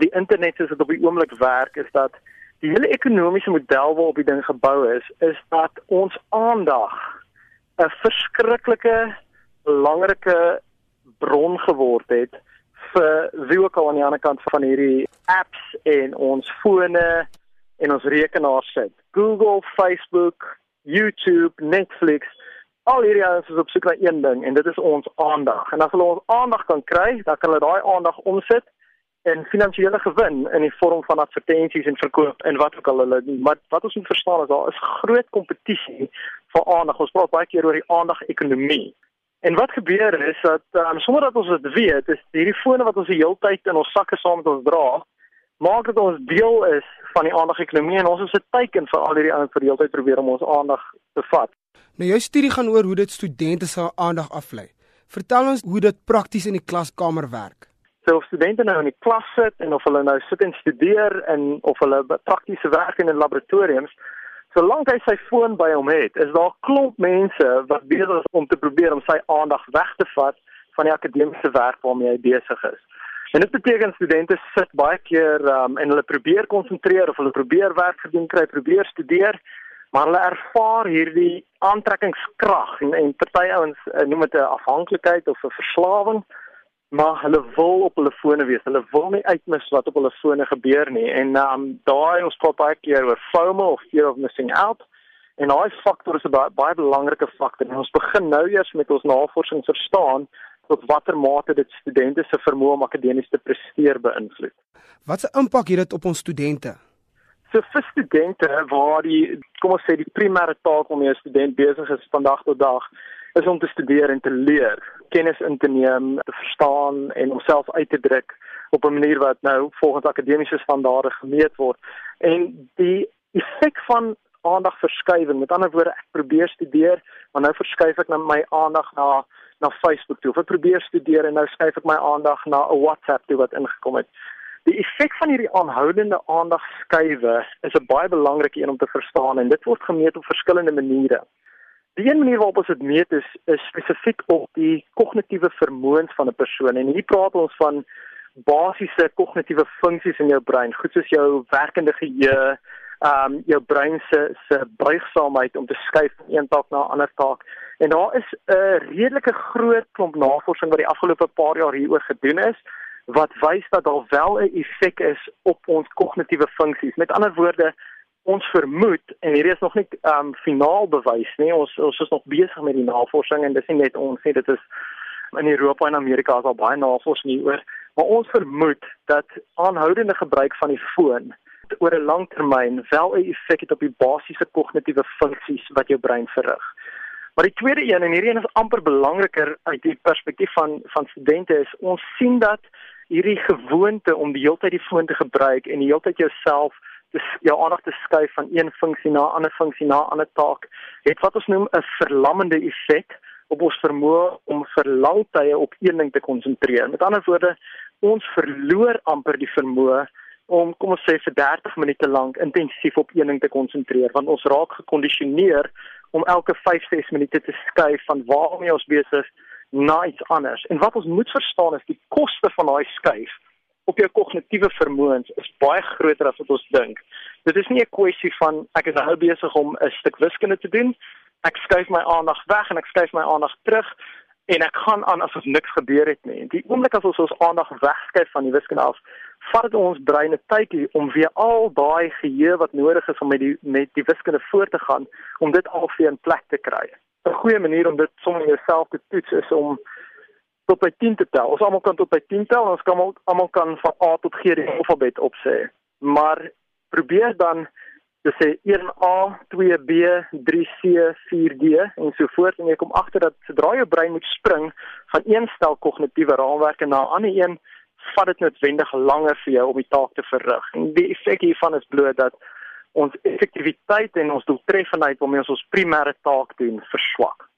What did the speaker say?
die internet soos dit op die oomblik werk is dat die hele ekonomiese model waarop die ding gebou is, is dat ons aandag 'n verskriklike belangrike bron geword het vir wie ook al aan die ander kant van hierdie apps en ons fone en ons rekenaars sit. Google, Facebook, YouTube, Netflix, al hierdie ouens is op soek na een ding en dit is ons aandag. En as hulle ons aandag kan kry, dan kan hulle daai aandag omsit in finansiële gewin in die vorm van advertensies en verkoop en wat ook al hulle doen. Maar wat ons moet verstaan is daar is groot kompetisie vir aandag. Ons praat baie keer oor die aandag-ekonomie. En wat gebeur is dat um, sonder dat ons dit weet, is hierdie fone wat ons die hele tyd in ons sakke saam met ons dra, maak dit ons deel is van die aandag-ekonomie en ons is 'n teken vir al hierdie ouens wat die hele tyd probeer om ons aandag te vat. Nou jou studie gaan oor hoe dit studente se aandag aflei. Vertel ons hoe dit prakties in die klaskamer werk. So of studente nou in die klas sit en of hulle nou sit en studeer en of hulle praktiese werk in 'n laboratoriums, solank hy sy foon by hom het, is daar klomp mense wat besig is om te probeer om sy aandag weg te vat van die akademiese werk waarmee hy besig is. En dit beteken studente sit baie keer um, en hulle probeer konsentreer of hulle probeer werk gedoen kry, probeer studeer maar hulle ervaar hierdie aantrekkingskrag en, en party ouens uh, noem dit 'n afhanklikheid of 'n verslawing maar hulle wil op hulle fone wees. Hulle wil nie uitmis wat op hulle fone gebeur nie. En um, daai ons praat baie keer oor FOMO of fear of missing out. En daai faktor is 'n baie, baie belangrike faktor. En ons begin nou eers met ons navorsing verstaan tot watter mate dit studente se vermoë om akademies te presteer beïnvloed. Wat se impak het dit op ons studente? So vir studente waar die kom ons sê die primêre taak om 'n student besig is van dag tot dag is om te studeer en te leer, kennis in te neem, te verstaan en homself uit te druk op 'n manier wat nou volgens akademiese standaarde gemeet word. En die effek van aandagverskywing, met ander woorde, ek probeer studeer, maar nou verskuif ek my aandag na na Facebook toe. Ek probeer studeer en nou skuif ek my aandag na 'n WhatsApp toe wat ingekom het. Die effek van hierdie aanhoudende aandagskuive is 'n baie belangrike een om te verstaan en dit word gemeet op verskillende maniere. Die een manier waarop ons dit meet is, is spesifiek op die kognitiewe vermoëns van 'n persoon en hier praat ons van basiese kognitiewe funksies in jou brein, goed soos jou werkende geheue, ehm um, jou brein se se buigsaamheid om te skuif van een taak na 'n ander taak. En daar is 'n redelike groot klomp navorsing wat die afgelope paar jaar hieroor gedoen is wat wys dat daar wel 'n effek is op ons kognitiewe funksies. Met ander woorde, ons vermoed en hierdie is nog nie um, finaal bewys nie. Ons ons is nog besig met die navorsing en dis nie net ons nie, dit is in Europa en Amerika is al baie navorsing hieroor, maar ons vermoed dat aanhoudende gebruik van die foon oor 'n lang termyn wel 'n effek het op die basiese kognitiewe funksies wat jou brein verrig. Maar die tweede een en hierdie een is amper belangriker uit die perspektief van van studente is ons sien dat hierdie gewoonte om die hele tyd die foon te gebruik en die hele tyd jouself jou aandag te skuif van een funksie na 'n ander funksie na 'n ander taak het wat ons noem 'n verlammende effek op ons vermoë om vir lang tye op een ding te konsentreer. Met ander woorde, ons verloor amper die vermoë om kom ons sê vir 30 minute lank intensief op een ding te konsentreer want ons raak gekondisioneer om elke 5-6 minute te skuif van waarmee ons besig is na iets anders. En wat ons moet verstaan is die koste van daai skuif op jou kognitiewe vermoëns is baie groter as wat ons dink. Dit is nie 'n kwessie van ek is nou besig om 'n stuk wiskunde te doen. Ek skuif my aandag weg en ek skuif my aandag terug en ek gaan aan asof niks gebeur het nie. Die oomblik as ons ons aandag wegskuif van die wiskunde af, vat dit ons brein 'n tydjie om weer al daai geheue wat nodig is om met die met die wiskunde voort te gaan om dit al weer in plek te kry. 'n goeie manier om dit sommer jouself te toets is om tot by 10 te tel. Ons almal kan tot by 10 tel en ons kan almal kan van A tot G die alfabet opsê. Maar probeer dan te sê 1A, 2B, 3C, 4D en so voort en jy kom agter dat sodra jou brein moet spring van een stel kognitiewe raamwerke na 'n ander een, vat dit noodwendig langer vir jou om die taak te verrig. En die effek hiervan is bloot dat ons effektiwiteit en ons doeltreffendheid waarmee ons ons primêre taak doen verswak.